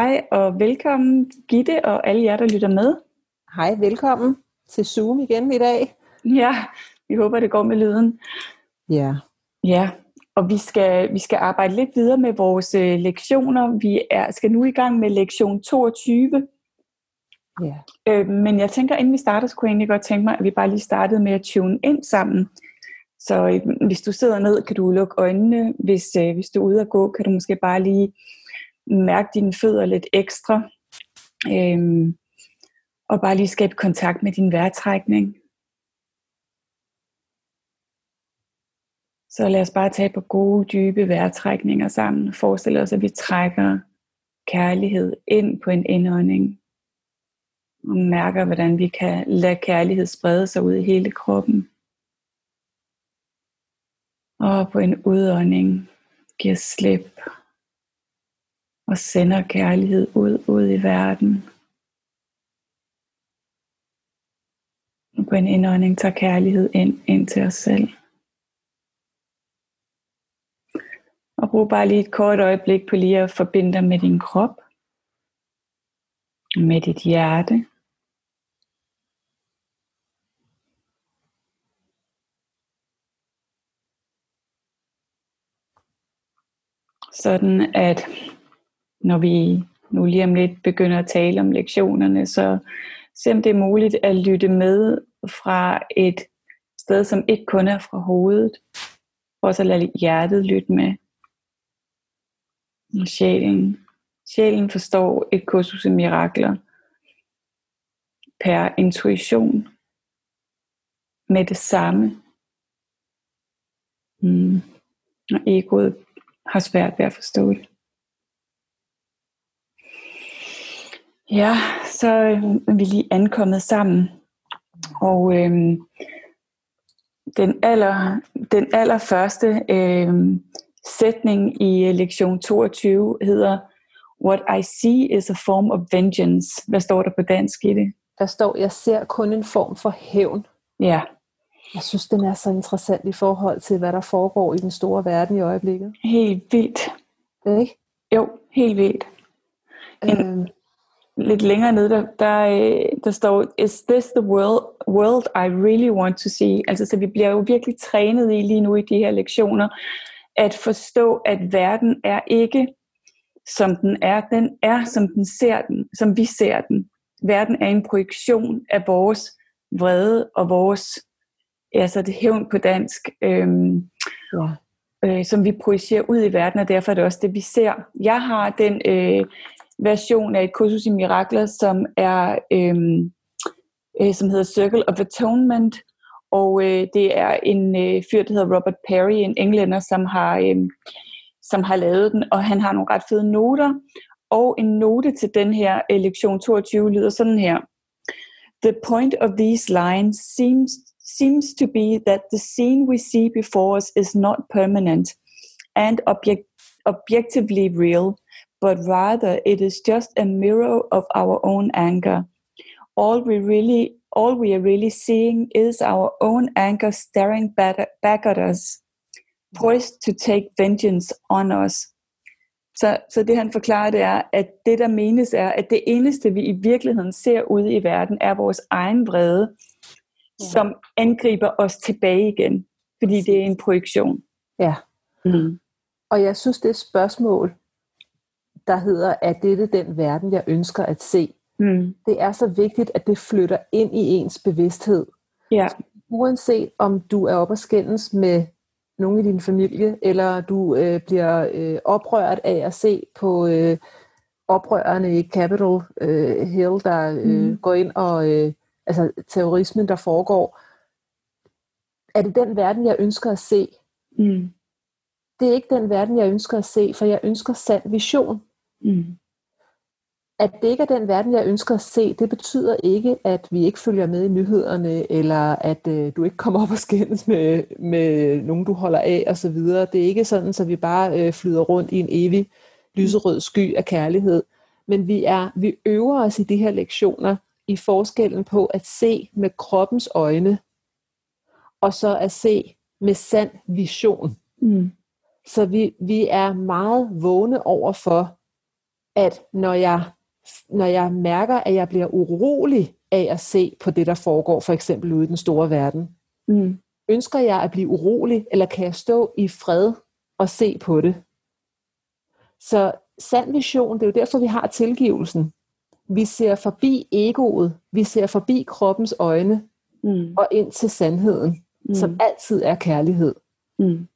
Hej og velkommen Gitte og alle jer, der lytter med. Hej, velkommen til Zoom igen i dag. Ja, vi håber, det går med lyden. Ja. Ja, og vi skal, vi skal arbejde lidt videre med vores øh, lektioner. Vi er, skal nu i gang med lektion 22. Ja. Øh, men jeg tænker, inden vi starter, skulle jeg egentlig godt tænke mig, at vi bare lige startede med at tune ind sammen. Så øh, hvis du sidder ned, kan du lukke øjnene. Hvis, øh, hvis du er ude at gå, kan du måske bare lige mærke dine fødder lidt ekstra. Øhm, og bare lige skabe kontakt med din vejrtrækning. Så lad os bare tage på gode, dybe vejrtrækninger sammen. Forestil os, at vi trækker kærlighed ind på en indånding. Og mærker, hvordan vi kan lade kærlighed sprede sig ud i hele kroppen. Og på en udånding giver slip og sender kærlighed ud, ud i verden. Og på en indånding tager kærlighed ind, ind til os selv. Og brug bare lige et kort øjeblik på lige at forbinde dig med din krop. Med dit hjerte. Sådan at når vi nu lige om lidt begynder at tale om lektionerne, så se om det er muligt at lytte med fra et sted, som ikke kun er fra hovedet. Og så lade hjertet lytte med. Og sjælen. Sjælen forstår et kursus i mirakler per intuition med det samme. Mm. Og egoet har svært ved at forstå det. Ja, så er vi lige ankommet sammen. Og øhm, den, aller, den allerførste øhm, sætning i øh, lektion 22 hedder What I see is a form of vengeance. Hvad står der på dansk i det? Der står, jeg ser kun en form for hævn. Ja. Jeg synes, den er så interessant i forhold til, hvad der foregår i den store verden i øjeblikket. Helt vildt. Ikke? Jo, helt vildt. En, øhm, lidt længere nede, der, der, øh, der står, is this the world, world I really want to see? Altså, så vi bliver jo virkelig trænet i lige nu i de her lektioner, at forstå, at verden er ikke, som den er. Den er, som den ser den, som vi ser den. Verden er en projektion af vores vrede og vores, altså det hævn på dansk, øhm, ja. øh, som vi projicerer ud i verden, og derfor er det også det, vi ser. Jeg har den øh, version af et kursus i mirakler, som er øh, øh, som hedder Circle of Atonement, og øh, det er en øh, fyr, der hedder Robert Perry, en englænder, som har, øh, som har lavet den, og han har nogle ret fede noter, og en note til den her øh, lektion 22 lyder sådan her. The point of these lines seems, seems to be that the scene we see before us is not permanent and object, objectively real, but rather it is just a mirror of our own anger. All we really all we are really seeing is our own anger staring back at us, poised to take vengeance on us. Så, så det han forklarer, det er, at det der menes er, at det eneste vi i virkeligheden ser ude i verden, er vores egen vrede, ja. som angriber os tilbage igen, fordi det er en projektion. Ja. Mm. Og jeg synes, det spørgsmål, der hedder, er dette den verden, jeg ønsker at se? Mm. Det er så vigtigt, at det flytter ind i ens bevidsthed. Ja. Uanset om du er oppe og skændes med nogen i din familie, eller du øh, bliver øh, oprørt af at se på øh, oprørerne i Capitol øh, Hill, der øh, mm. går ind og øh, altså terrorismen, der foregår. Er det den verden, jeg ønsker at se? Mm. Det er ikke den verden, jeg ønsker at se, for jeg ønsker sand vision. Mm at det ikke er den verden, jeg ønsker at se, det betyder ikke, at vi ikke følger med i nyhederne, eller at øh, du ikke kommer op og skændes med, med nogen, du holder af osv. Det er ikke sådan, så vi bare øh, flyder rundt i en evig lyserød sky af kærlighed. Men vi, er, vi øver os i de her lektioner i forskellen på at se med kroppens øjne, og så at se med sand vision. Mm. Så vi, vi er meget vågne over for, at når jeg når jeg mærker, at jeg bliver urolig af at se på det, der foregår, for eksempel ude i den store verden, mm. ønsker jeg at blive urolig, eller kan jeg stå i fred og se på det? Så sand vision, det er jo derfor, vi har tilgivelsen. Vi ser forbi egoet, vi ser forbi kroppens øjne, mm. og ind til sandheden, mm. som altid er kærlighed. Mm.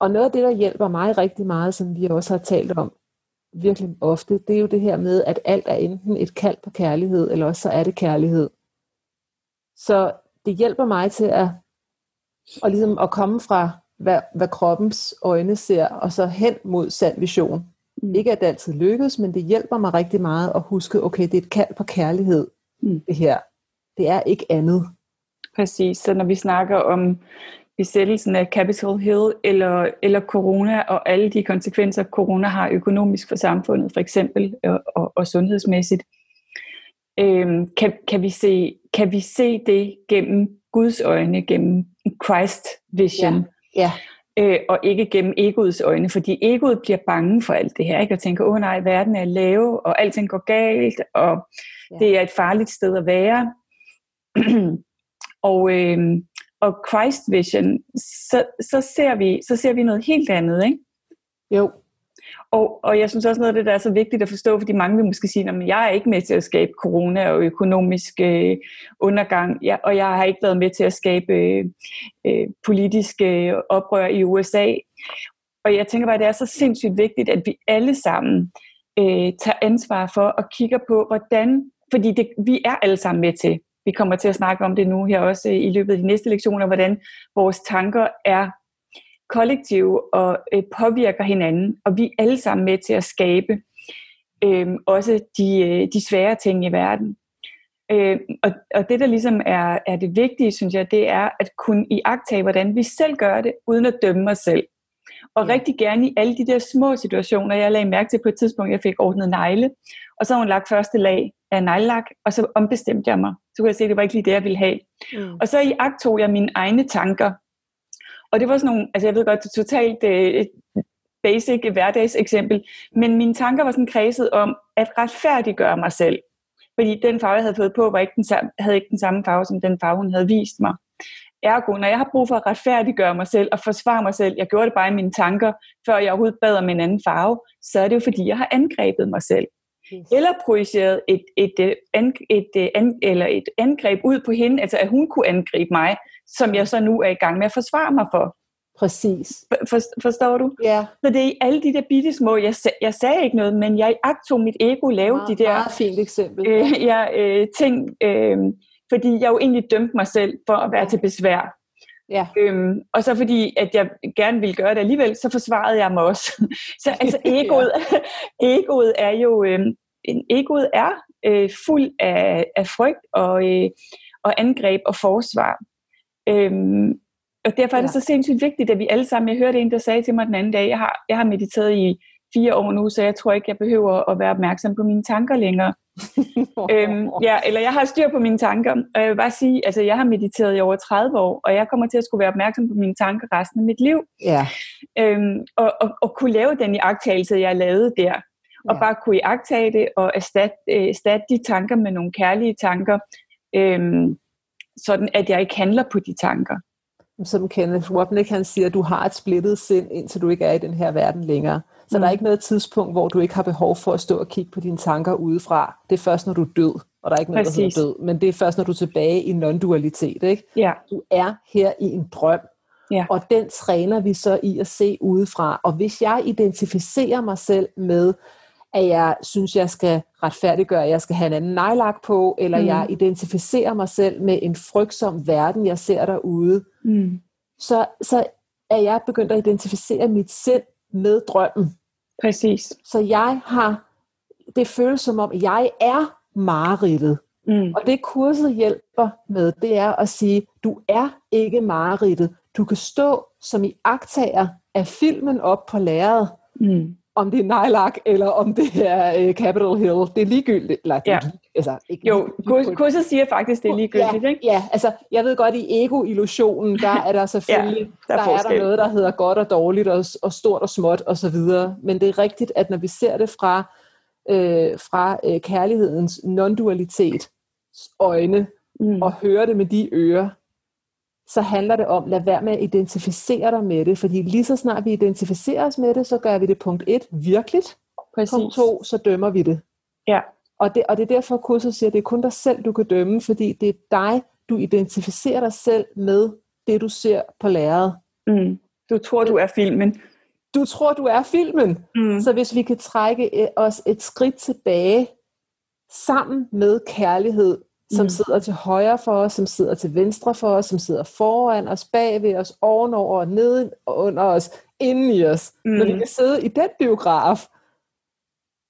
Og noget af det, der hjælper mig rigtig meget, som vi også har talt om, virkelig ofte, det er jo det her med, at alt er enten et kald på kærlighed, eller også så er det kærlighed. Så det hjælper mig til at, og ligesom at komme fra, hvad, hvad kroppens øjne ser, og så hen mod sand vision. Mm. Ikke at det altid lykkes, men det hjælper mig rigtig meget at huske, okay, det er et kald på kærlighed, mm. det her. Det er ikke andet. Præcis, så når vi snakker om besættelsen af Capitol Hill eller, eller corona og alle de konsekvenser, corona har økonomisk for samfundet, for eksempel, og, og, og sundhedsmæssigt. Øhm, kan, kan, vi se, kan vi se det gennem Guds øjne, gennem Christ vision? Ja. ja. Øh, og ikke gennem egoets øjne, fordi egoet bliver bange for alt det her, ikke? og tænker, åh oh, nej, verden er lav, og alting går galt, og ja. det er et farligt sted at være. og, øh, og Christ Vision, så, så, ser vi, så ser vi noget helt andet, ikke? Jo. Og, og jeg synes også noget af det, der er så vigtigt at forstå, fordi mange vil måske sige, at jeg er ikke med til at skabe corona og økonomisk øh, undergang, ja, og jeg har ikke været med til at skabe øh, politiske oprør i USA. Og jeg tænker bare, at det er så sindssygt vigtigt, at vi alle sammen øh, tager ansvar for og kigger på, hvordan, fordi det, vi er alle sammen med til vi kommer til at snakke om det nu her også i løbet af de næste lektioner, hvordan vores tanker er kollektive og øh, påvirker hinanden, og vi er alle sammen med til at skabe øh, også de, øh, de svære ting i verden. Øh, og, og det, der ligesom er, er det vigtige, synes jeg, det er at kunne iagtage, hvordan vi selv gør det, uden at dømme os selv. Og ja. rigtig gerne i alle de der små situationer. Jeg lagde mærke til på et tidspunkt, jeg fik ordnet negle, og så har hun lagt første lag af neglelak, og så ombestemte jeg mig. Så kunne jeg se, at det var ikke lige det, jeg ville have. Mm. Og så i akt tog jeg mine egne tanker. Og det var sådan nogle, altså jeg ved godt, det er totalt uh, basic hverdagseksempel, men mine tanker var sådan kredset om at retfærdiggøre mig selv. Fordi den farve, jeg havde fået på, var ikke den samme, havde ikke den samme farve, som den farve, hun havde vist mig. Ergo, når jeg har brug for at retfærdiggøre mig selv og forsvare mig selv, jeg gjorde det bare i mine tanker, før jeg overhovedet bad om en anden farve, så er det jo fordi, jeg har angrebet mig selv. Yes. Eller projiceret et, et, et, et, et, et, eller et angreb ud på hende, altså at hun kunne angribe mig, som jeg så nu er i gang med at forsvare mig for. Præcis. For, forstår du? Ja. Så det er alle de der bitte små, jeg, jeg sagde ikke noget, men jeg tog mit ego lave meget, de der meget fint eksempel. Øh, ja, øh, ting, øh, fordi jeg jo egentlig dømte mig selv for at være til besvær. Ja. Øhm, og så fordi, at jeg gerne ville gøre det alligevel, så forsvarede jeg mig også. så altså egoet, egoet er jo, øh, egoet er øh, fuld af, af frygt og, øh, og angreb og forsvar. Øhm, og derfor er det ja. så sindssygt vigtigt, at vi alle sammen, jeg hørte en, der sagde til mig den anden dag, jeg har, jeg har mediteret i fire år nu, så jeg tror ikke, jeg behøver at være opmærksom på mine tanker længere. øhm, ja, eller jeg har styr på mine tanker, og jeg vil bare sige, altså jeg har mediteret i over 30 år, og jeg kommer til at skulle være opmærksom på mine tanker resten af mit liv. Ja. Øhm, og, og, og kunne lave den i agtagelse, jeg lavede der. Og ja. bare kunne iagtage det, og erstatte, øh, erstatte de tanker med nogle kærlige tanker, øhm, sådan at jeg ikke handler på de tanker. Som Kenneth Wapnick han siger, du har et splittet sind, indtil du ikke er i den her verden længere. Så mm. der er ikke noget tidspunkt, hvor du ikke har behov for at stå og kigge på dine tanker udefra. Det er først, når du er død, og der er ikke noget, Præcis. der hedder død. Men det er først, når du er tilbage i non-dualitet. Ikke? Ja. Du er her i en drøm, ja. og den træner vi så i at se udefra. Og hvis jeg identificerer mig selv med, at jeg synes, jeg skal retfærdiggøre, at jeg skal have en anden nejlak på, eller mm. jeg identificerer mig selv med en frygtsom verden, jeg ser derude, mm. så, så er jeg begyndt at identificere mit sind med drømmen. Præcis. Så jeg har, det føles som om, jeg er mareridtet. Mm. Og det kurset hjælper med, det er at sige, du er ikke mareridtet. Du kan stå som i aktager af filmen op på lærredet. Mm om det er Nylak, eller om det er uh, Capitol Hill. Det er ligegyldigt. Eller, ja. altså, ikke jo, kurset siger faktisk, det er ligegyldigt. Ja, ikke? ja, altså jeg ved godt, i ego-illusionen, der er der selvfølgelig ja, der, er, der, er der noget, der hedder godt og dårligt, og, og stort og småt og så videre. Men det er rigtigt, at når vi ser det fra, øh, fra øh, kærlighedens non-dualitet øjne, mm. og hører det med de ører, så handler det om, lad være med at identificere dig med det, fordi lige så snart vi identificerer os med det, så gør vi det punkt 1 virkeligt, Præcis. punkt 2, så dømmer vi det. Ja. Og det, og det er derfor, kurset siger, at det er kun dig selv, du kan dømme, fordi det er dig, du identificerer dig selv med det, du ser på lærredet. Mm. Du tror, du er filmen. Du tror, du er filmen. Mm. Så hvis vi kan trække øh, os et skridt tilbage, sammen med kærlighed, som mm. sidder til højre for os, som sidder til venstre for os, som sidder foran os, bag ved os, ovenover, og under os, inden i os. Mm. Når vi kan sidde i den biograf,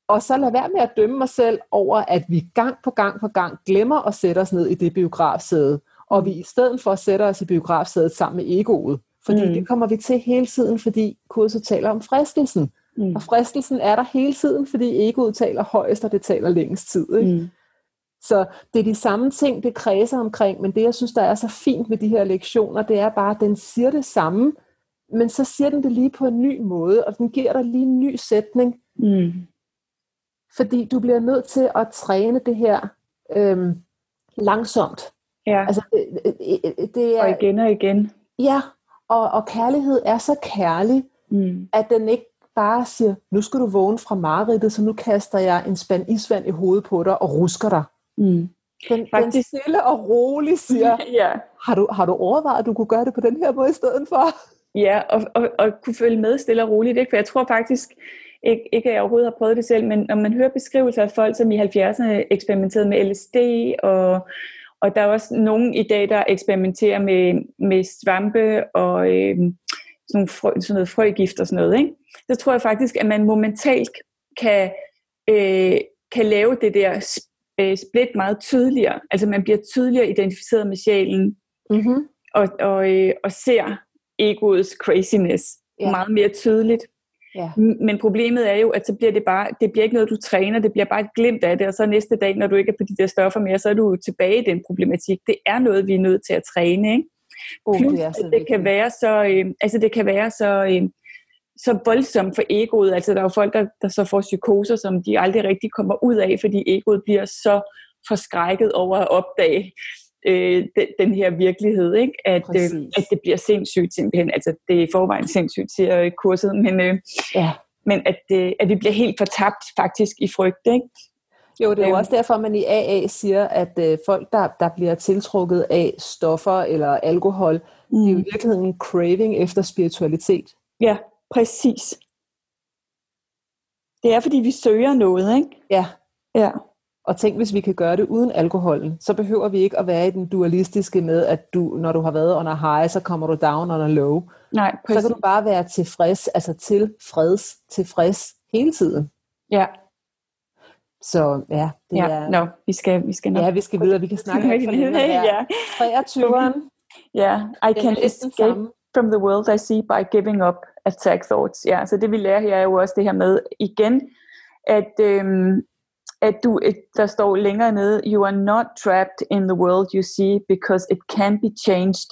og så lade være med at dømme mig selv over, at vi gang på gang på gang glemmer at sætte os ned i det biografsæde, og vi i stedet for at sætte os i biografsædet sammen med egoet. Fordi mm. det kommer vi til hele tiden, fordi kurset taler om fristelsen. Mm. Og fristelsen er der hele tiden, fordi egoet taler højst, og det taler længst tid. Ikke? Mm. Så det er de samme ting, det kredser omkring, men det, jeg synes, der er så fint ved de her lektioner, det er bare, at den siger det samme, men så siger den det lige på en ny måde, og den giver dig lige en ny sætning. Mm. Fordi du bliver nødt til at træne det her øhm, langsomt. Ja. Altså, det, det, er, og igen og igen. Ja, og, og kærlighed er så kærlig, mm. at den ikke bare siger, nu skal du vågne fra mareridtet, så nu kaster jeg en spand isvand i hovedet på dig og rusker dig. Mm. Den, Faktisk. den stille og roligt siger, ja. har, du, har du overvejet, at du kunne gøre det på den her måde i stedet for? Ja, og, og, og kunne følge med stille og roligt. Ikke? For jeg tror faktisk, ikke, ikke at jeg overhovedet har prøvet det selv, men når man hører beskrivelser af folk, som i 70'erne eksperimenterede med LSD, og, og der er også nogen i dag, der eksperimenterer med, med svampe og øh, sådan, nogle frø, sådan noget frøgift og sådan noget. Ikke? Så tror jeg faktisk, at man momentalt kan, øh, kan lave det der øh, split meget tydeligere. Altså man bliver tydeligere identificeret med sjælen, mm-hmm. og, og, øh, og ser egoets craziness ja. meget mere tydeligt. Ja. Men problemet er jo, at så bliver det bare, det bliver ikke noget, du træner, det bliver bare et glimt af det, og så næste dag, når du ikke er på de der stoffer mere, så er du tilbage i den problematik. Det er noget, vi er nødt til at træne, ikke? Oh, Plus, det, er så det kan være så, øh, altså det kan være så, øh, så voldsomt for egoet. Altså der er jo folk, der, der så får psykoser, som de aldrig rigtig kommer ud af, fordi egoet bliver så forskrækket over at opdage øh, den, den her virkelighed, ikke? At, øh, at det bliver sindssygt simpelthen. Altså det er i forvejen sindssygt, siger øh, kurset, men, øh, ja. men at, øh, at vi bliver helt fortabt faktisk i frygt, ikke? Jo, det er jo øhm. også derfor, at man i AA siger, at øh, folk, der, der bliver tiltrukket af stoffer eller alkohol, mm. det er jo i virkeligheden en craving efter spiritualitet. Ja, præcis. Det er, fordi vi søger noget, ikke? Ja. Ja. Og tænk, hvis vi kan gøre det uden alkoholen, så behøver vi ikke at være i den dualistiske med, at du, når du har været under high, så kommer du down under low. Nej, præcis. Så kan du bare være tilfreds, altså tilfreds, tilfreds hele tiden. Ja. Så ja, det ja, er... No, vi skal, vi skal nok... Ja, vi skal videre. Vi kan snakke for længe ja. 23'eren. Ja, I can escape from the world I see by giving up attack thoughts. Ja, så det vi lærer her er jo også det her med igen, at, øhm, at du, et, der står længere nede, you are not trapped in the world you see because it can be changed.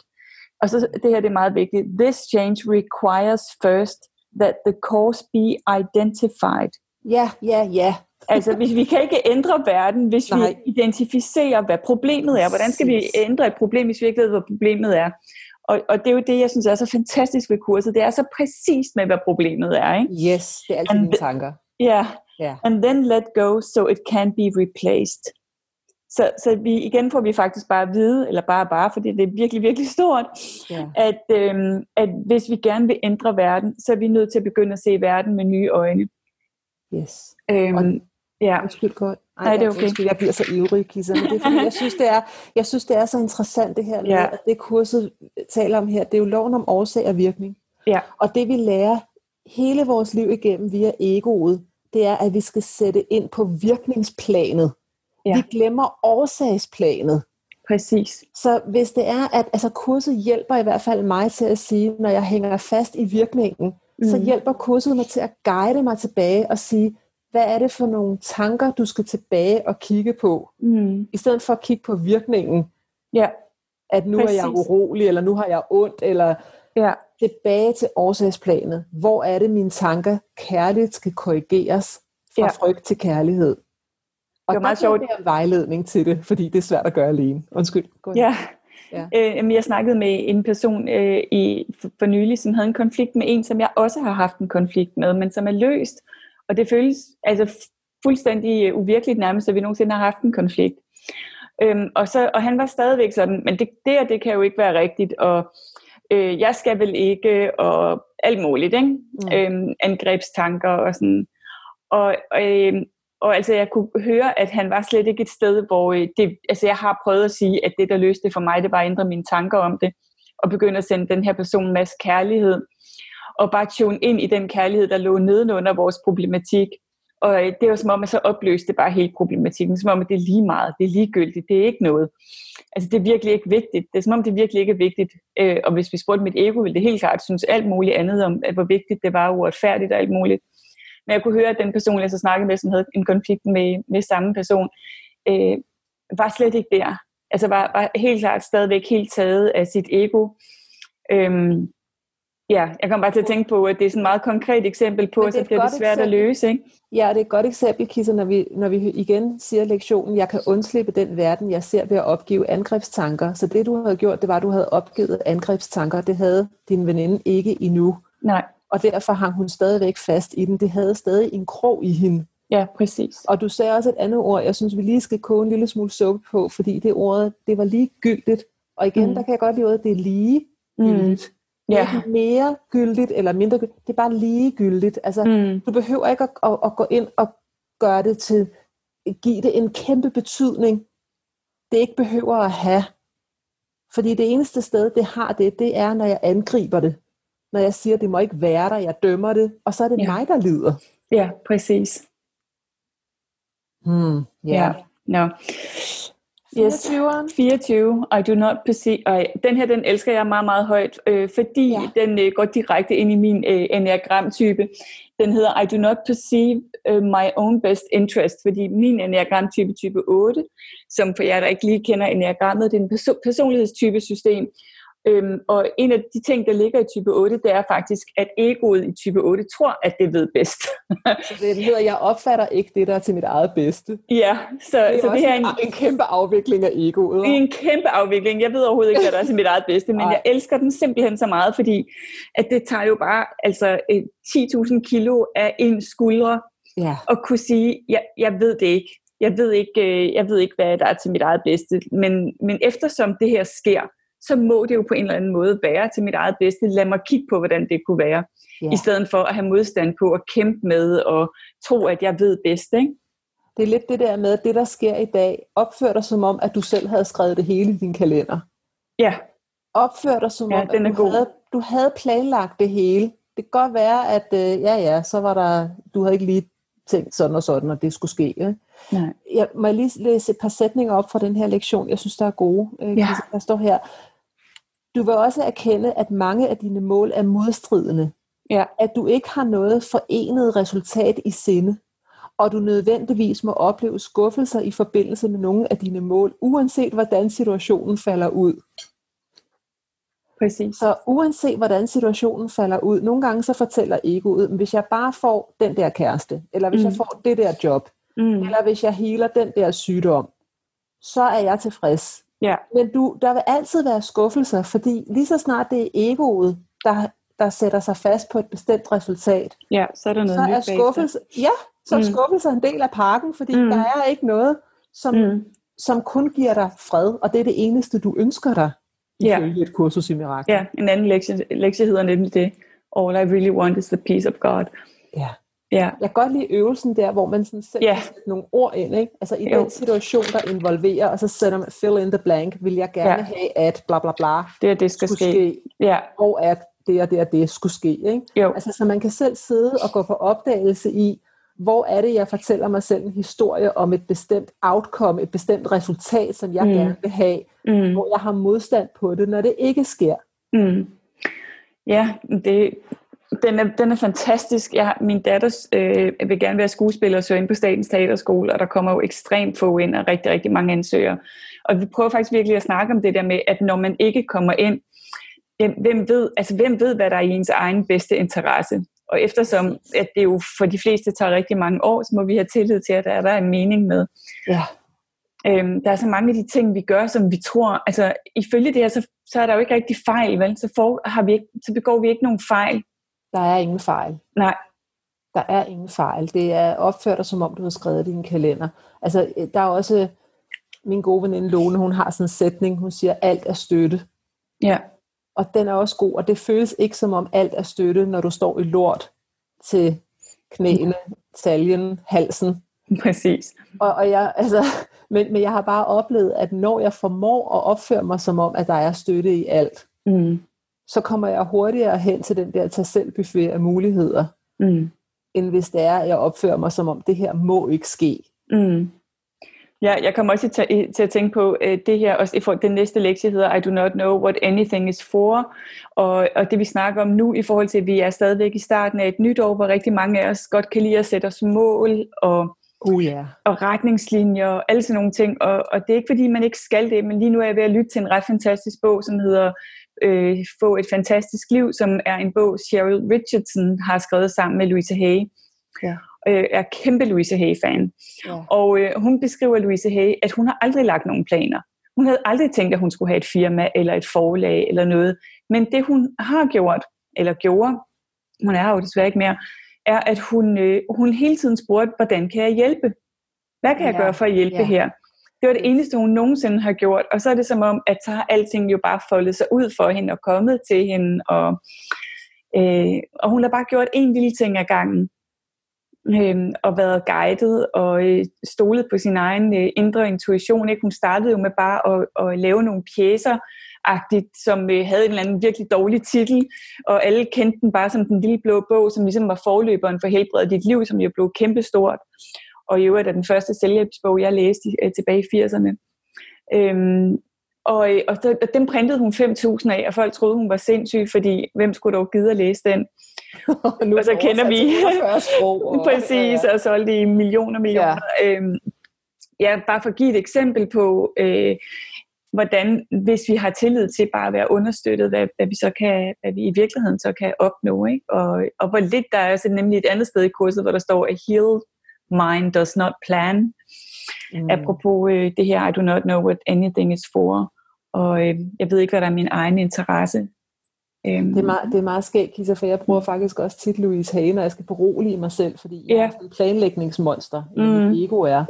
Og så det her det er meget vigtigt. This change requires first that the cause be identified. Ja, ja, ja. altså, hvis vi kan ikke ændre verden, hvis Nej. vi identificerer, hvad problemet er. Hvordan skal vi ændre et problem, hvis vi ikke ved, hvad problemet er? Og, og det er jo det, jeg synes er så fantastisk ved kurset. Det er så præcist med, hvad problemet er. Ikke? Yes, det er altid dine tanker. Ja, yeah. yeah. and then let go, so it can be replaced. Så, så vi, igen får vi faktisk bare at vide, eller bare bare, fordi det er virkelig, virkelig stort, yeah. at, øhm, at hvis vi gerne vil ændre verden, så er vi nødt til at begynde at se verden med nye øjne. Yes. Øhm, og, ja. Undskyld godt. Ej, Nej, det er okay. Undskyld, jeg bliver så ivrig, Kisser, men det er fordi, jeg synes, det er, jeg synes, det er så interessant det her med, ja. at det kurset taler om her, det er jo loven om årsag og virkning. Ja. Og det vi lærer hele vores liv igennem via egoet, det er, at vi skal sætte ind på virkningsplanet. Ja. Vi glemmer årsagsplanet. Præcis. Så hvis det er, at altså, kurset hjælper i hvert fald mig til at sige, når jeg hænger fast i virkningen, mm. så hjælper kurset mig til at guide mig tilbage og sige, hvad er det for nogle tanker, du skal tilbage og kigge på, mm. i stedet for at kigge på virkningen. Ja. At nu Præcis. er jeg urolig, eller nu har jeg ondt, eller ja. tilbage til årsagsplanet. Hvor er det, mine tanker kærligt skal korrigeres fra ja. frygt til kærlighed? Og det var meget sjovt. Der er vejledning til det, fordi det er svært at gøre alene. Undskyld. Gå ja. Ja. Øh, jeg snakkede med en person øh, i, for nylig, som havde en konflikt med en, som jeg også har haft en konflikt med, men som er løst. Og det føles altså fuldstændig uvirkeligt nærmest, at vi nogensinde har haft en konflikt. Øhm, og, så, og han var stadigvæk sådan, men det, det og det kan jo ikke være rigtigt, og øh, jeg skal vel ikke, og alt muligt, ikke? Mm. Øhm, angrebstanker og sådan. Og, og, øh, og altså, jeg kunne høre, at han var slet ikke et sted, hvor øh, det, altså, jeg har prøvet at sige, at det, der løste for mig, det var at ændre mine tanker om det, og begynde at sende den her person en masse kærlighed, og bare tune ind i den kærlighed, der lå nedenunder vores problematik. Og øh, det var som om, at så opløste det bare hele problematikken, som om, at det er lige meget, det er ligegyldigt, det er ikke noget. Altså, det er virkelig ikke vigtigt. Det er som om, det virkelig ikke er vigtigt. Øh, og hvis vi spurgte mit ego, ville det helt klart synes alt muligt andet om, at hvor vigtigt det var uretfærdigt og alt muligt. Men jeg kunne høre, at den person, jeg så snakkede med, som havde en konflikt med, med samme person, øh, var slet ikke der. Altså var, var helt klart stadigvæk helt taget af sit ego. Øhm, ja, jeg kom bare til at tænke på, at det er sådan et meget konkret eksempel på, at så bliver det svært eksempel. at løse. Ikke? Ja, det er et godt eksempel, Kissa, når vi, når vi igen siger lektionen, jeg kan undslippe den verden, jeg ser ved at opgive angrebstanker. Så det, du havde gjort, det var, at du havde opgivet angrebstanker. Det havde din veninde ikke endnu. Nej og derfor hang hun stadigvæk fast i den. Det havde stadig en krog i hende. Ja, præcis. Og du sagde også et andet ord, jeg synes, vi lige skal koge en lille smule suppe på, fordi det ord, det var lige gyldigt. Og igen, mm. der kan jeg godt lide ordet, det er lige gyldigt. Mm. Ja. Det er mere gyldigt eller mindre gyldigt. Det er bare lige gyldigt. Altså, mm. Du behøver ikke at, at, at gå ind og gøre det til, give det en kæmpe betydning, det ikke behøver at have. Fordi det eneste sted, det har det, det er, når jeg angriber det når jeg siger, det må ikke være der, jeg dømmer det, og så er det ja. mig, der lider. Ja, præcis. Hmm, yeah. Ja, no. Yes, 24. I do not perceive. Ej, den her, den elsker jeg meget, meget højt, øh, fordi ja. den øh, går direkte ind i min øh, enneagram-type. Den hedder I do not perceive uh, my own best interest, fordi min enneagram-type, type 8, som for jer, der ikke lige kender enneagrammet, det er en perso- personlighedstype system, Øhm, og en af de ting, der ligger i type 8, det er faktisk, at egoet i type 8 tror, at det ved bedst. så det hedder, jeg opfatter ikke det, der er til mit eget bedste. Ja, så det er, så det er en, en kæmpe afvikling af egoet. En kæmpe afvikling. Jeg ved overhovedet ikke, hvad der er til mit eget bedste, men jeg elsker den simpelthen så meget, fordi at det tager jo bare altså 10.000 kilo af en skuldre ja. at kunne sige, jeg, jeg ved det ikke. Jeg ved ikke, øh, jeg ved ikke, hvad der er til mit eget bedste. Men, men eftersom det her sker, så må det jo på en eller anden måde være til mit eget bedste. Lad mig kigge på, hvordan det kunne være. Ja. I stedet for at have modstand på at kæmpe med og tro, at jeg ved bedst. Ikke? Det er lidt det der med, at det, der sker i dag, opfører dig som om, at du selv havde skrevet det hele i din kalender. Ja. Opfører dig som ja, om, at du havde, du havde planlagt det hele. Det kan godt være, at øh, ja, ja, så var der, du havde ikke lige tænkt sådan og sådan, og det skulle ske. Ikke? Nej. Jeg må lige læse et par sætninger op fra den her lektion, jeg synes, der er gode. Øh, ja. Der står her, du vil også erkende, at mange af dine mål er modstridende. Ja. At du ikke har noget forenet resultat i sinde. Og du nødvendigvis må opleve skuffelser i forbindelse med nogle af dine mål, uanset hvordan situationen falder ud. Præcis. Så uanset hvordan situationen falder ud, nogle gange så fortæller egoet, hvis jeg bare får den der kæreste, eller hvis mm. jeg får det der job, mm. eller hvis jeg healer den der sygdom, så er jeg tilfreds. Ja. Men du, der vil altid være skuffelser, fordi lige så snart det er egoet, der, der sætter sig fast på et bestemt resultat, Ja, så er der noget så er skuffelse, ja, så er Mm. skuffelse en del af pakken, fordi Mm. der er ikke noget, som, Mm. som kun giver dig fred, og det er det eneste, du ønsker dig, Ja. ifølge et kursus i mirakler. Ja, en anden lektie, lektie hedder nemlig det. All I really want is the peace of God. ja. Ja, Jeg kan godt lide øvelsen der, hvor man sådan selv Ja. kan sætte nogle ord ind. Ikke? Altså i Jo. den situation, der involverer, og så sætter man fill in the blank, vil jeg gerne Ja. have, at bla bla bla det er det, skal ske. ske, Ja, og at det og det og det skulle ske. Ikke? jo. Altså, så man kan selv sidde og gå på opdagelse i, hvor er det, jeg fortæller mig selv en historie om et bestemt outcome, et bestemt resultat, som jeg mm. gerne vil have, Mm. hvor jeg har modstand på det, når det ikke sker. Mm. Ja, det, den, er, den er fantastisk. Jeg, min datter øh, vil gerne være skuespiller og søge ind på Statens Teaterskole, og der kommer jo ekstremt få ind og rigtig, rigtig mange ansøgere. Og vi prøver faktisk virkelig at snakke om det der med, at når man ikke kommer ind, hvem- ved, altså, hvem ved, hvad der er i ens egen bedste interesse? Og eftersom at det jo for de fleste tager rigtig mange år, så må vi have tillid til, at der er der en mening med. Ja. Øhm, der er så mange af de ting, vi gør, som vi tror, altså ifølge det her, så, så er der jo ikke rigtig fejl, vel? Så, får, har vi ikke, så begår vi ikke nogen fejl. Der er ingen fejl. Nej, Der er ingen fejl. Det er opført dig, som om du har skrevet din kalender. Altså, øh, der er også min gode veninde Lone, hun har sådan en sætning, hun siger, alt er støtte. ja, Og den er også god, og det føles ikke som om alt er støtte, når du står i lort til knæene, taljen, halsen. præcis. Og, og jeg, altså, men, men jeg har bare oplevet, at når jeg formår at opføre mig som om, at der er støtte i alt, Mm. Så kommer jeg hurtigere hen til den der tag selv buffet af muligheder, Mm. end hvis det er, at jeg opfører mig som om, det her må ikke ske. Mm. Ja, jeg kommer også til, til at tænke på uh, det her, også i forhold den næste lektie hedder I do not know what anything is for, og, og det vi snakker om nu i forhold til, at vi er stadigvæk i starten af et nyt år, hvor rigtig mange af os godt kan lide at sætte os mål og, Uh ja. og retningslinjer og alle sådan nogle ting, og, og det er ikke fordi, man ikke skal det, men lige nu er jeg ved at lytte til en ret fantastisk bog, som hedder øh, Få et fantastisk liv, som er en bog, Cheryl Richardson har skrevet sammen med Louise Hay. Ja. Øh, jeg er kæmpe Louise Hay-fan. ja. Og øh, hun beskriver Louise Hay, at hun har aldrig lagt nogen planer. Hun havde aldrig tænkt, at hun skulle have et firma eller et forlag eller noget. Men det hun har gjort, eller gjorde, hun er jo desværre ikke mere, er, at hun, øh, hun hele tiden spurgte, hvordan kan jeg hjælpe? Hvad kan jeg Ja, gøre for at hjælpe ja. her? Det var det eneste, hun nogensinde har gjort. Og så er det som om, at så har alting jo bare foldet sig ud for hende og kommet til hende. Og, øh, og hun har bare gjort en lille ting ad gangen øh, og været guidet og øh, stolet på sin egen øh, indre intuition. Ikke? Hun startede jo med bare at, at lave nogle pjæser, agtigt, som øh, havde en eller anden virkelig dårlig titel, og alle kendte den bare som den lille blå bog, som ligesom var forløberen for Helbred dit liv, som jo blev kæmpestort. Og i øvrigt er den første selvhjælpsbog, jeg læste øh, tilbage i 80'erne. Øhm, og, øh, og, der, og den printede hun 5.000 af, og folk troede, hun var sindssyg, fordi hvem skulle dog gide at læse den? nu Og så kender vi- sprog. Og, Præcis, og solgte i millioner og millioner. Ja. Øhm, ja, bare for at give et eksempel på, øh, hvordan, hvis vi har tillid til bare at være understøttet, hvad, hvad, vi så kan, hvad vi i virkeligheden så kan opnå. Ikke? Og, og hvor lidt der er så nemlig et andet sted i kurset, hvor der står, a healed mind does not plan. Mm. Apropos øh, det her, I do not know what anything is for. Og øh, jeg ved ikke, hvad der er min egen interesse. Øhm, Det er, meget, det er meget skægt, Kisa, for jeg bruger faktisk også tit Louise Hage, når jeg skal berolige mig selv, fordi jeg Ja. er en planlægningsmonster, mm. Mm. mit ego er.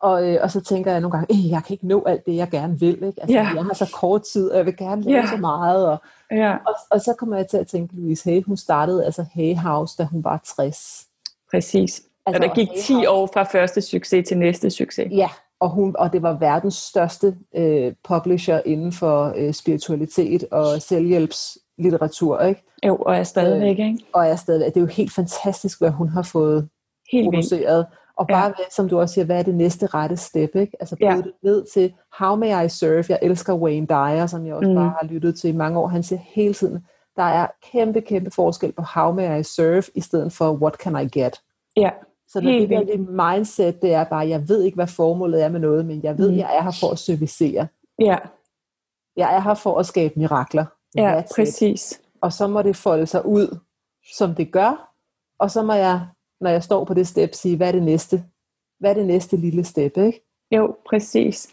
Og, øh, og så tænker jeg nogle gange, "Ej, jeg kan ikke nå alt det, jeg gerne vil. Ikke? Altså, Ja. Jeg har så kort tid, og jeg vil gerne lave Ja. så meget. Og, ja, og, og så kommer jeg til at tænke, Louise Hage, hun startede altså Hage House, da hun var 60. præcis. Altså, og der gik Hage 10 House- år fra første succes til næste succes. Ja, og, hun, og det var verdens største øh, publisher inden for øh, spiritualitet og selvhjælpslitteratur, ikke? Jo, og er stadigvæk, ikke? Og er stadig, det er jo helt fantastisk, hvad hun har fået Helt vildt. produceret. Og Ja. bare, hvad, som du også siger, hvad er det næste rette step? Ikke? Altså Ja. bryde det ned til, how may I serve? Jeg elsker Wayne Dyer, som jeg også mm. bare har lyttet til i mange år. Han siger hele tiden, der er kæmpe, kæmpe forskel på how may I serve, i stedet for what can I get? Ja, Så når Helt det der det mindset, det er bare, jeg ved ikke, hvad formålet er med noget, men jeg ved, Mm. jeg er her for at servicere. ja, Jeg er her for at skabe mirakler. ja, That's it. præcis. Og så må det folde sig ud, som det gør. Og så må jeg, når jeg står på det step, sige, hvad er det næste? Hvad er det næste lille step, ikke? Jo, præcis.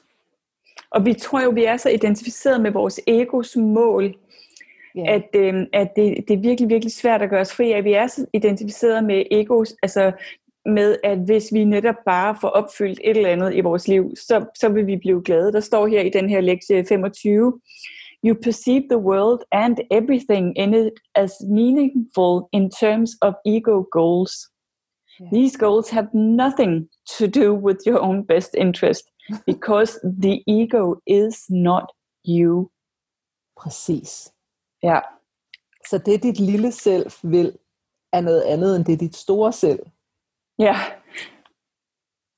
Og vi tror jo, vi er så identificeret med vores egos mål, yeah. at, øh, at det, det er virkelig, virkelig svært at gøre os fri af. Vi er så identificeret med egos, altså med, at hvis vi netop bare får opfyldt et eller andet i vores liv, så, så vil vi blive glade. Der står her i den her lektie 25, You perceive the world and everything in it as meaningful in terms of ego goals. Yeah. These goals have nothing to do with your own best interest, because the ego is not you. Præcis. Ja. Så det dit lille selv vil, er noget andet end det dit store selv. Ja.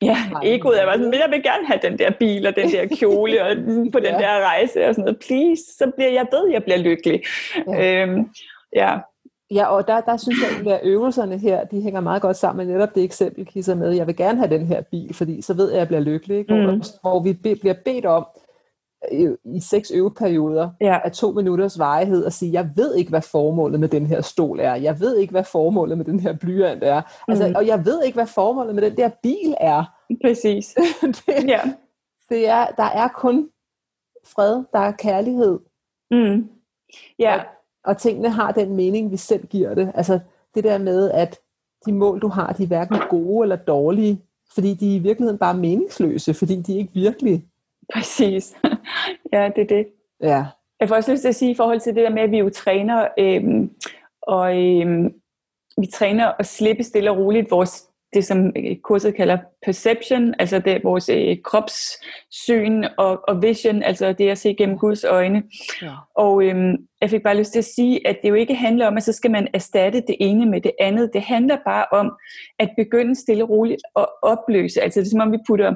Ja, egoet er bare sådan, jeg vil gerne have den der bil og den der kjole og på den ja. der rejse og sådan noget. Please, så bliver jeg ved, jeg bliver lykkelig. Ja. Øhm, ja. Ja, og der, der synes jeg, at øvelserne her, de hænger meget godt sammen med netop det eksempel, Kisser med, jeg vil gerne have den her bil, fordi så ved jeg, at jeg bliver lykkelig. Ikke? Mm. Hvor, hvor vi be, bliver bedt om, i seks øveperioder ja. af to minutters varighed og sige, jeg ved ikke, hvad formålet med den her stol er. Jeg ved ikke, hvad formålet med den her blyant er. Altså, mm. Og jeg ved ikke, hvad formålet med den der bil er. Præcis. det, ja. det er, der er kun fred, der er kærlighed. Mm. Ja. Og, og tingene har den mening, vi selv giver det. Altså det der med, at de mål, du har, de er hverken gode eller dårlige, fordi de er i virkeligheden bare meningsløse, fordi de er ikke virkelige. Præcis. ja, det er det. Ja. Jeg får også lyst til at sige i forhold til det der med, at vi jo træner, øhm, og øhm, vi træner at slippe stille og roligt vores, det som øh, kurset kalder perception, altså det vores øh, kropssyn og, og vision, altså det at se gennem Guds øjne. Ja. Og øhm, jeg fik bare lyst til at sige, at det jo ikke handler om, at så skal man erstatte det ene med det andet. Det handler bare om at begynde stille og roligt at opløse. Altså det er som om vi putter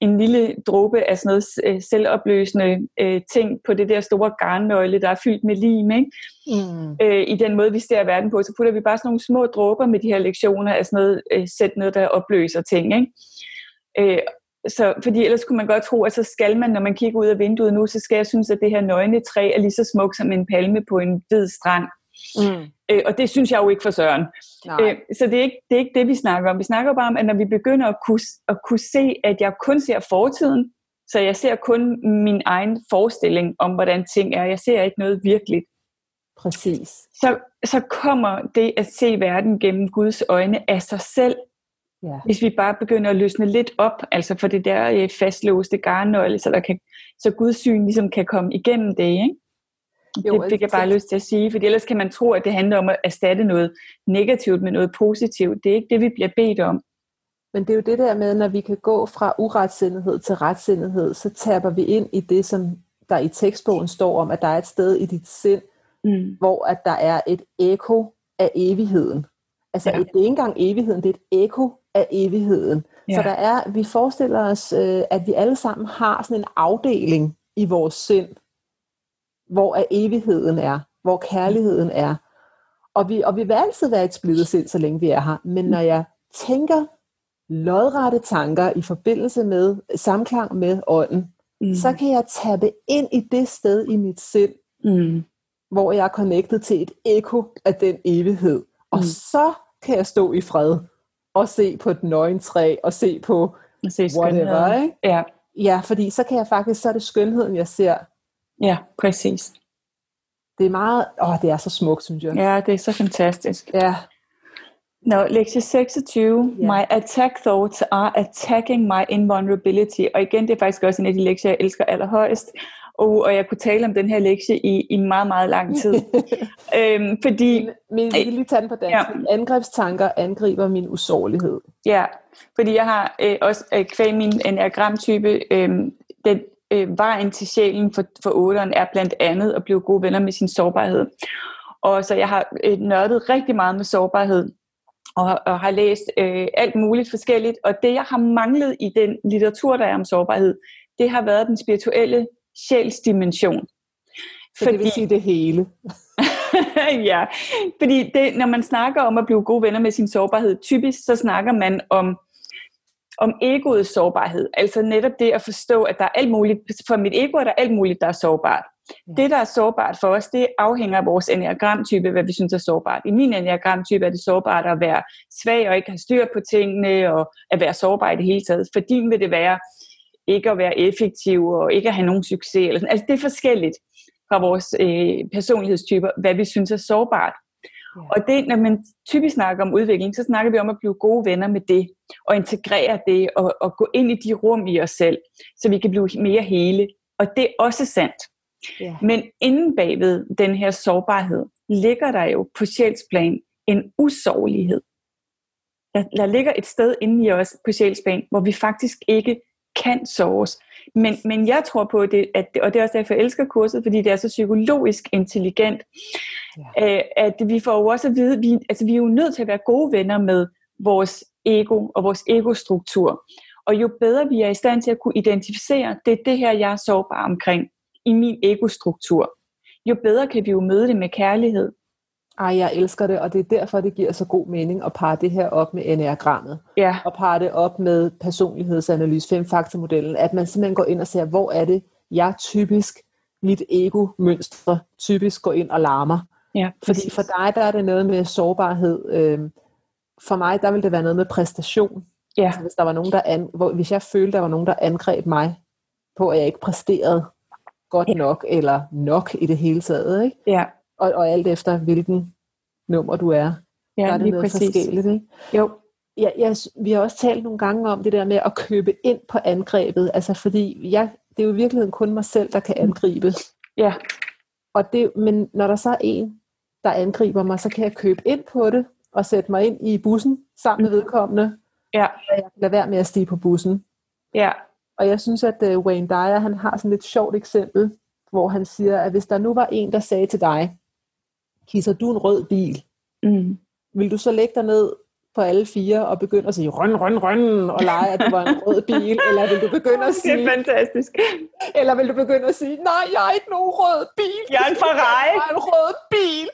en lille dråbe af sådan noget øh, selvopløsende øh, ting på det der store garnnøgle, der er fyldt med lim, ikke? Mm. Øh, i den måde, vi ser verden på, så putter vi bare sådan nogle små dråber med de her lektioner af sådan noget, øh, sæt noget, der opløser ting, ikke? Øh, så, fordi ellers kunne man godt tro, at så skal man, når man kigger ud af vinduet nu, så skal jeg synes, at det her nøgne træ er lige så smukt som en palme på en hvid strand. Mm. Øh, og det synes jeg jo ikke for søren. Øh, så det er, ikke, det er ikke det, vi snakker om. Vi snakker bare om, at når vi begynder at kunne, at kunne se, at jeg kun ser fortiden, så jeg ser kun min egen forestilling om, hvordan ting er. Jeg ser ikke noget virkeligt. Præcis. Så, så kommer det at se verden gennem Guds øjne af sig selv. Ja. Hvis vi bare begynder at løsne lidt op, altså for det der øh, fastlåste garnnøgle, så, der kan, så Guds syn ligesom kan komme igennem det. Ikke? Jo, det fik jeg bare lyst til at sige, for ellers kan man tro, at det handler om at erstatte noget negativt med noget positivt. Det er ikke det, vi bliver bedt om. Men det er jo det der med, når vi kan gå fra uretsindighed til retsindighed, så taber vi ind i det, som der i tekstbogen står om, at der er et sted i dit sind, mm. hvor at der er et eko af evigheden. Altså ja. det er ikke engang evigheden, det er et eko af evigheden. Ja. Så der er, vi forestiller os, øh, at vi alle sammen har sådan en afdeling i vores sind, hvor er evigheden er, hvor kærligheden er. Og vi, og vi vil altid være et splittet sind, så længe vi er her. Men når jeg tænker lodrette tanker i forbindelse med samklang med ånden, mm. så kan jeg tabe ind i det sted i mit sind, mm. hvor jeg er connected til et eko af den evighed. Og mm. så kan jeg stå i fred og se på et nøgentræ og se på se whatever. Ikke? Ja. ja, fordi så kan jeg faktisk, så er det skønheden, jeg ser, Ja, præcis. Det er meget, åh, det er så smukt, synes jeg. Ja, det er så fantastisk. Ja. Nå, lektie 26. Yeah. My attack thoughts are attacking my invulnerability. Og igen, det er faktisk også en af de lektier, jeg elsker allerhøjst. Og, og jeg kunne tale om den her lektie i, i meget, meget lang tid. øhm, fordi... Men vi kan lige tage den på dansk. Ja. Angrebstanker angriber min usårlighed. Ja, fordi jeg har øh, også øh, kvæg min enagramtype, øh, den øh, vejen til sjælen for, for otteren er blandt andet at blive gode venner med sin sårbarhed. Og så jeg har øh, nørdet rigtig meget med sårbarhed, og, og har læst øh, alt muligt forskelligt. Og det, jeg har manglet i den litteratur, der er om sårbarhed, det har været den spirituelle sjælsdimension. Så fordi, det vil sige det hele. ja, fordi det, når man snakker om at blive gode venner med sin sårbarhed, typisk så snakker man om om egoets sårbarhed. Altså netop det at forstå, at der er alt muligt, for mit ego er der alt muligt, der er sårbart. Ja. Det, der er sårbart for os, det afhænger af vores enneagramtype, hvad vi synes er sårbart. I min enneagramtype er det sårbart at være svag og ikke have styr på tingene, og at være sårbar i det hele taget. For din vil det være ikke at være effektiv og ikke at have nogen succes. Eller sådan. Altså det er forskelligt fra vores øh, personlighedstyper, hvad vi synes er sårbart. Ja. Og det, når man typisk snakker om udvikling, så snakker vi om at blive gode venner med det, og integrere det, og, og gå ind i de rum i os selv, så vi kan blive mere hele. Og det er også sandt. Ja. Men inden bagved den her sårbarhed, ligger der jo på sjælsplan en usårlighed. Der, der ligger et sted inde i os på sjælsplan, hvor vi faktisk ikke kan såres. Men, men jeg tror på det, at, og det er også derfor, jeg elsker kurset, fordi det er så psykologisk intelligent, ja. øh, at vi får jo også at vide, vi, altså vi er jo nødt til at være gode venner med vores ego og vores egostruktur. Og jo bedre vi er i stand til at kunne identificere, det er det her, jeg er sårbar omkring i min egostruktur, jo bedre kan vi jo møde det med kærlighed. Ej, jeg elsker det, og det er derfor, det giver så god mening at parre det her op med enagrammet. Ja. Og parre det op med personlighedsanalyse, femfaktormodellen, at man simpelthen går ind og ser, hvor er det, jeg typisk, mit ego-mønstre, typisk går ind og larmer. Ja, Fordi for dig, der er det noget med sårbarhed. Øhm, for mig, der vil det være noget med præstation. Ja. Altså, hvis, der var nogen, der an, hvor, hvis jeg følte, der var nogen, der angreb mig på, at jeg ikke præsterede godt ja. nok, eller nok i det hele taget. Ikke? Ja. Og, og alt efter, hvilken nummer du er. Ja, der er det lige noget præcis. forskelligt. Ikke? Jo. Ja, jeg, vi har også talt nogle gange om det der med at købe ind på angrebet. Altså fordi jeg, det er jo i virkeligheden kun mig selv, der kan angribe. Ja. Og det, men når der så er en, der angriber mig, så kan jeg købe ind på det og sætte mig ind i bussen sammen med vedkommende. Ja. Og jeg kan lade være med at stige på bussen. Ja. Og jeg synes, at uh, Wayne Dyer, han har sådan et sjovt eksempel, hvor han siger, at hvis der nu var en, der sagde til dig, kisser du en rød bil, Mm. vil du så lægge dig ned på alle fire og begynde at sige røn, røn, røn, og lege, at det var en rød bil, eller vil du begynde at Det sige, er fantastisk. eller vil du begynde at sige, nej, jeg er ikke nogen rød bil. Jeg er en Ferrari. Jeg er en rød bil.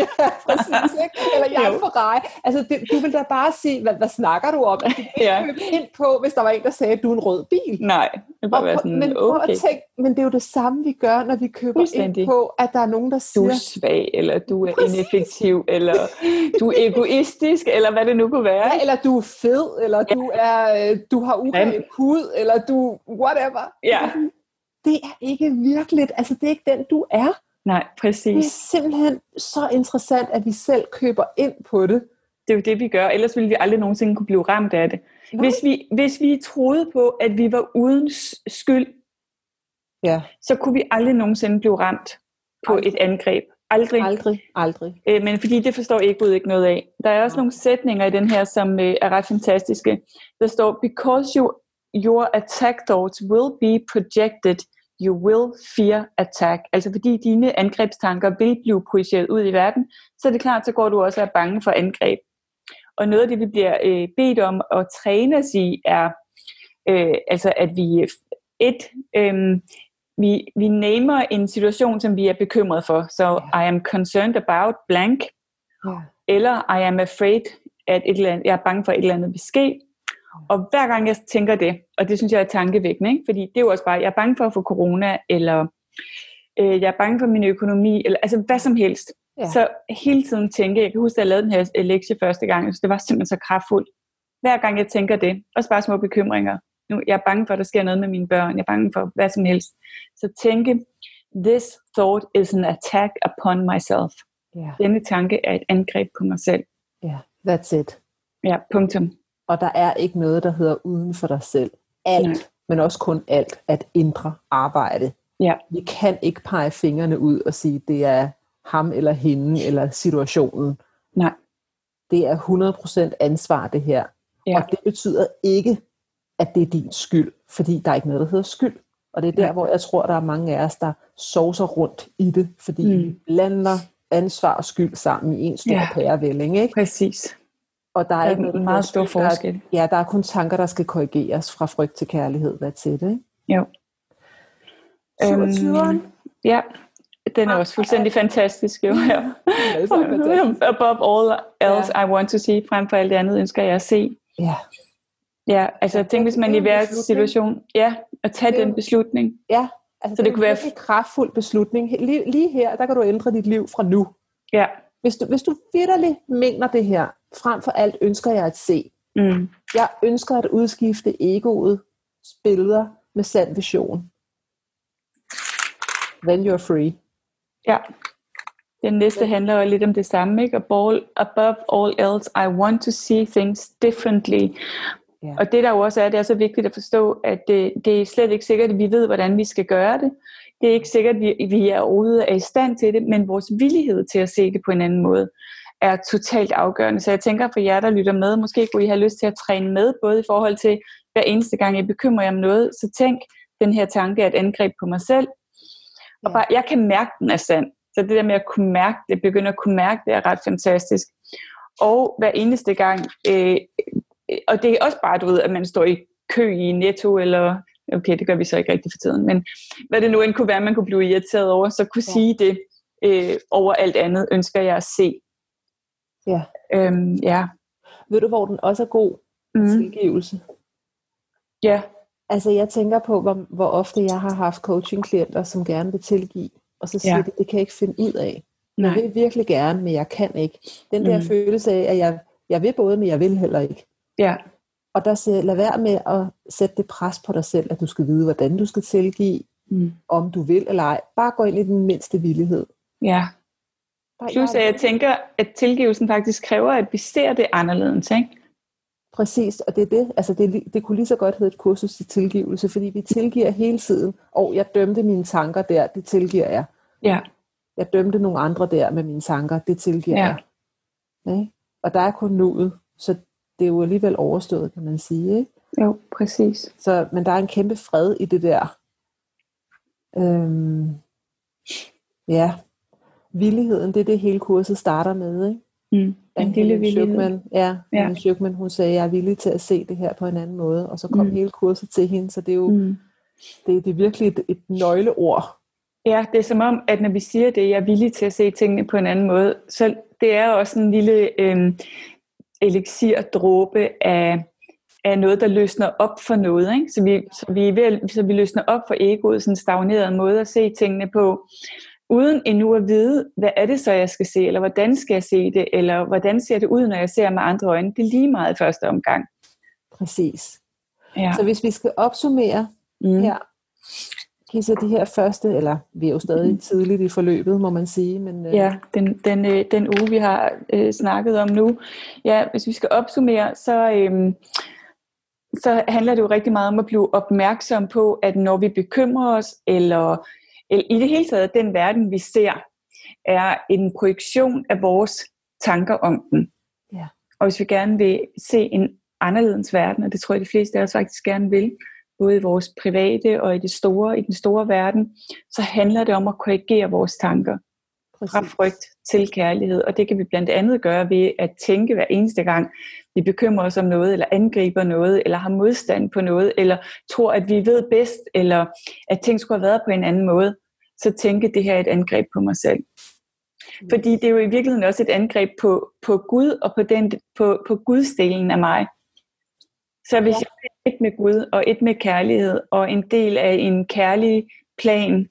ja, præcis, ikke? Eller jeg er en. Ferrari. Altså, det, du vil da bare sige, hvad, hvad snakker du om? Du vil ikke Ja. ind på, hvis der var en, der sagde, at du er en rød bil. Nej, det bare Og være sådan, men, okay, at tænke, men det er jo det samme, vi gør, når vi køber ind på, at der er nogen, der du siger, er svag, eller du er Præcis. ineffektiv, eller du er egoistisk, eller hvad det nu kunne være. ja, eller du er fed, eller du er, øh, du har uren hud, eller du whatever. Ja. Det er ikke virkeligt. Altså, det er ikke den, du er. Nej, Det er præcis. simpelthen så interessant, at vi selv køber ind på det. Det er jo det, vi gør. Ellers ville vi aldrig nogensinde kunne blive ramt af det. Nej. Hvis vi, hvis vi troede på, at vi var uden skyld, Ja. så kunne vi aldrig nogensinde blive ramt på Aldrig. et angreb. Aldrig. Aldrig, aldrig. Øh, men fordi det forstår egoet ikke noget af. Der er også nogle sætninger i den her, som øh, er ret fantastiske. Der står, because you, your attack thoughts will be projected, you will fear attack. Altså fordi dine angrebstanker vil blive projiceret ud i verden, så er det klart, så går du også og er bange for angreb. Og noget af det, vi bliver øh, bedt om at træne os i, er øh, altså at vi øh, et, øh, vi, vi namer en situation, som vi er bekymret for. Så I am concerned about blank, Ja. eller I am afraid, at et eller andet, jeg er bange for, at et eller andet vil ske. Og hver gang jeg tænker det, og det synes jeg er tankevækkende, ikke? fordi det er jo også bare, jeg er bange for at få corona, eller øh, jeg er bange for min økonomi, eller altså hvad som helst. Ja. Ja. Så hele tiden tænke, jeg kan huske, at jeg lavede den her øh, lektie første gang, så det var simpelthen så kraftfuldt. Hver gang jeg tænker det, også bare små bekymringer. Nu, jeg er bange for, at der sker noget med mine børn, jeg er bange for hvad som helst. Så tænke, this thought is an attack upon myself. Ja. Denne tanke er et angreb på mig selv. ja, that's it. Ja, punktum. Og der er ikke noget, der hedder uden for dig selv. Alt, Nej. men også kun alt, at indre arbejde. Ja. Vi kan ikke pege fingrene ud og sige, det er ham eller hende eller situationen. Nej. Det er 100% ansvar, det her. Ja. Og det betyder ikke, at det er din skyld, fordi der er ikke noget, der hedder skyld. Og det er der, Nej. hvor jeg tror, der er mange af os, der sovser rundt i det, fordi Mm. vi blander ansvar og skyld sammen i en stor Ja. pærevælling. Ikke? Præcis. Og der er, Der er ikke noget, meget stor skyld. Der er- forskel. Ja, der er kun tanker, der skal korrigeres fra frygt til kærlighed. Hvad til det? Ikke? Jo. 27'eren. Øhm, ja, den er også fuldstændig fantastisk. Jo. Ja. Above all else I want to see, frem for alt det andet ønsker jeg at se. Ja, Ja, altså tænk, hvis man det i er en hver situation, ja, at tage Det den beslutning. ja. Altså, Så det en kunne være- virkelig kraftfuld beslutning. Lige, lige her, der kan du ændre dit liv fra nu. Ja. Hvis du, hvis du vidderligt mener det her, frem for alt ønsker jeg at se. Mm. Jeg ønsker at udskifte egoet, billeder med sand vision. Then you're free. Ja. Den næste handler jo lidt om det samme, ikke? Above, above all else, I want to see things differently. Ja. Og det der jo også er, det er så vigtigt at forstå, at det, det er slet ikke sikkert, at vi ved, hvordan vi skal gøre det. Det er ikke sikkert, at vi, vi er overhovedet er i stand til det, men vores villighed til at se det på en anden måde er totalt afgørende. Så jeg tænker for jer, der lytter med, måske kunne I have lyst til at træne med, både i forhold til hver eneste gang, jeg bekymrer jer om noget, så tænk, den her tanke er et angreb på mig selv. Og bare, jeg kan mærke, den er sand. Så det der med at kunne mærke det, begynde at kunne mærke det, er ret fantastisk. Og hver eneste gang, øh, og det er også bare, du ved, at man står i kø i Netto, eller okay, det gør vi så ikke rigtig for tiden, men hvad det nu end kunne være, man kunne blive irriteret over, så kunne ja. sige det øh, over alt andet, ønsker jeg at se. Ja. Øhm, ja. Ved du, hvor den også er god? Mm. Tilgivelse. Ja. Altså, jeg tænker på, hvor, hvor ofte jeg har haft coaching-klienter, som gerne vil tilgive, og så siger ja. de, det kan jeg ikke finde ud af. Nej. Jeg vil virkelig gerne, men jeg kan ikke. Den der mm. følelse af, at jeg, jeg vil både, men jeg vil heller ikke. Ja. Og der siger, lad være med at sætte det pres på dig selv, at du skal vide, hvordan du skal tilgive, mm. om du vil eller ej. Bare gå ind i den mindste villighed. Ja. Plus at jeg tænker, at tilgivelsen faktisk kræver, at vi ser det anderledes, ikke? Præcis, og det er det. Altså det, det kunne lige så godt hedde et kursus til tilgivelse, fordi vi tilgiver hele tiden. Og jeg dømte mine tanker der, det tilgiver jeg. Ja. Jeg dømte nogle andre der med mine tanker, det tilgiver ja. jeg. Okay? Og der er kun nuet, så det er jo alligevel overstået, kan man sige. Ikke? Jo, præcis. Så, men der er en kæmpe fred i det der. Øhm, ja, villigheden, det er det hele kurset starter med. Ikke? Mm, en lille villighed. ja, ja. Schukman, hun sagde, jeg er villig til at se det her på en anden måde. Og så kom mm. hele kurset til hende, så det er jo mm. det, det er virkelig et, et nøgleord. Ja, det er som om, at når vi siger det, jeg er villig til at se tingene på en anden måde, så det er også en lille øh, elixir dråbe af, af noget, der løsner op for noget. Ikke? Så, vi, så, vi ved, så vi løsner op for egoet, sådan en stagneret måde at se tingene på, uden endnu at vide, hvad er det så, jeg skal se, eller hvordan skal jeg se det, eller hvordan ser det ud, når jeg ser med andre øjne. Det er lige meget i første omgang. Præcis. Ja. Så hvis vi skal opsummere mm. her, Kisa, de her første, eller vi er jo stadig mm. tidligt i forløbet, må man sige. Men, øh... Ja, den, den, øh, den uge, vi har øh, snakket om nu. Ja, hvis vi skal opsummere, så, øh, så handler det jo rigtig meget om at blive opmærksom på, at når vi bekymrer os, eller, eller i det hele taget, den verden, vi ser, er en projektion af vores tanker om den. Ja. Og hvis vi gerne vil se en anderledes verden, og det tror jeg, de fleste af os faktisk gerne vil, både i vores private og i det store, i den store verden, så handler det om at korrigere vores tanker. Præcis. Fra frygt til kærlighed. Og det kan vi blandt andet gøre ved at tænke hver eneste gang, vi bekymrer os om noget, eller angriber noget, eller har modstand på noget, eller tror, at vi ved bedst, eller at ting skulle have været på en anden måde. Så tænke, det her er et angreb på mig selv. Fordi det er jo i virkeligheden også et angreb på, på Gud og på, den, på, på Guds delen af mig. Så hvis ja. jeg et med Gud og et med kærlighed og en del af en kærlig plan,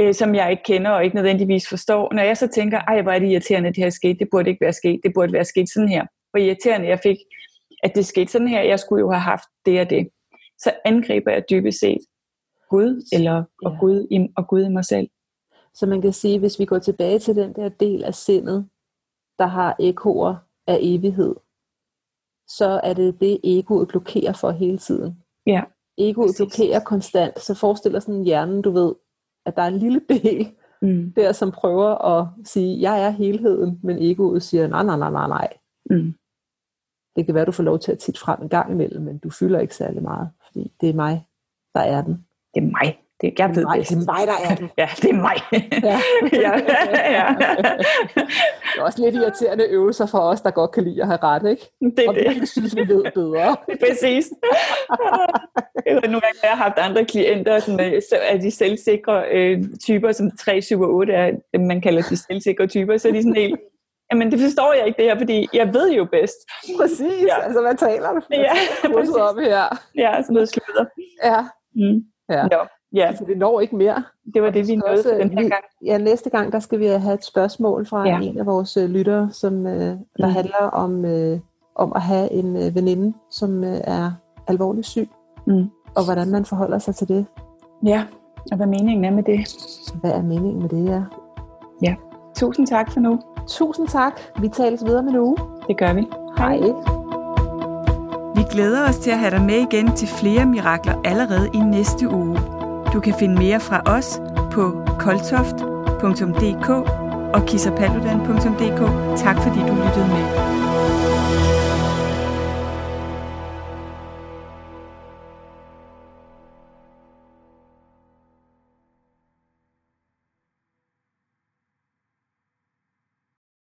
øh, som jeg ikke kender og ikke nødvendigvis forstår, når jeg så tænker, ej, hvor er det irriterende, at det her sket, det burde ikke være sket, det burde være sket sådan her. Hvor irriterende jeg fik, at det skete sådan her, jeg skulle jo have haft det og det. Så angriber jeg dybest set Gud, eller og, ja. Gud, i, og Gud i mig selv. Så man kan sige, hvis vi går tilbage til den der del af sindet, der har ekoer af evighed, så er det det, egoet blokerer for hele tiden. Ja. Egoet Præcis. blokerer konstant. Så forestil dig sådan hjernen, du ved, at der er en lille del mm. der, som prøver at sige, jeg er helheden, men egoet siger, nej, nej, nej, nej, nej. Mm. Det kan være, du får lov til at titte frem en gang imellem, men du fylder ikke særlig meget, fordi det er mig, der er den. Det er mig. Det, jeg ved mig, det er mig, der er det. Ja, det er mig. Ja. ja. ja. det er også lidt irriterende øvelser for os, der godt kan lide at have ret, ikke? Det er og det. vi synes, vi ved bedre. Præcis. Gange har jeg haft andre klienter, som er de selvsikre øh, typer, som 3, 7 og 8 er, man kalder de selvsikre typer, så er de sådan helt, Jamen, det forstår jeg ikke det her, fordi jeg ved jo bedst. Præcis, ja. altså hvad taler du? Ja, præcis. Om her? Ja, sådan noget slutter. Ja. Mm. Ja. Jo. Ja. Altså, vi når ikke mere. Det var det, vi nåede også, den her gang. Ja, næste gang, der skal vi have et spørgsmål fra ja. en af vores uh, lyttere, som, uh, der mm. handler om, uh, om at have en uh, veninde, som uh, er alvorligt syg. Mm. og hvordan man forholder sig til det. Ja, og hvad meningen er med det. Hvad er meningen med det, ja? Ja. Tusind tak for nu. Tusind tak. Vi tales videre med en uge. Det gør vi. Hej. Vi glæder os til at have dig med igen til flere mirakler allerede i næste uge. Du kan finde mere fra os på koltoft.dk og kissapaludan.dk. Tak fordi du lyttede med.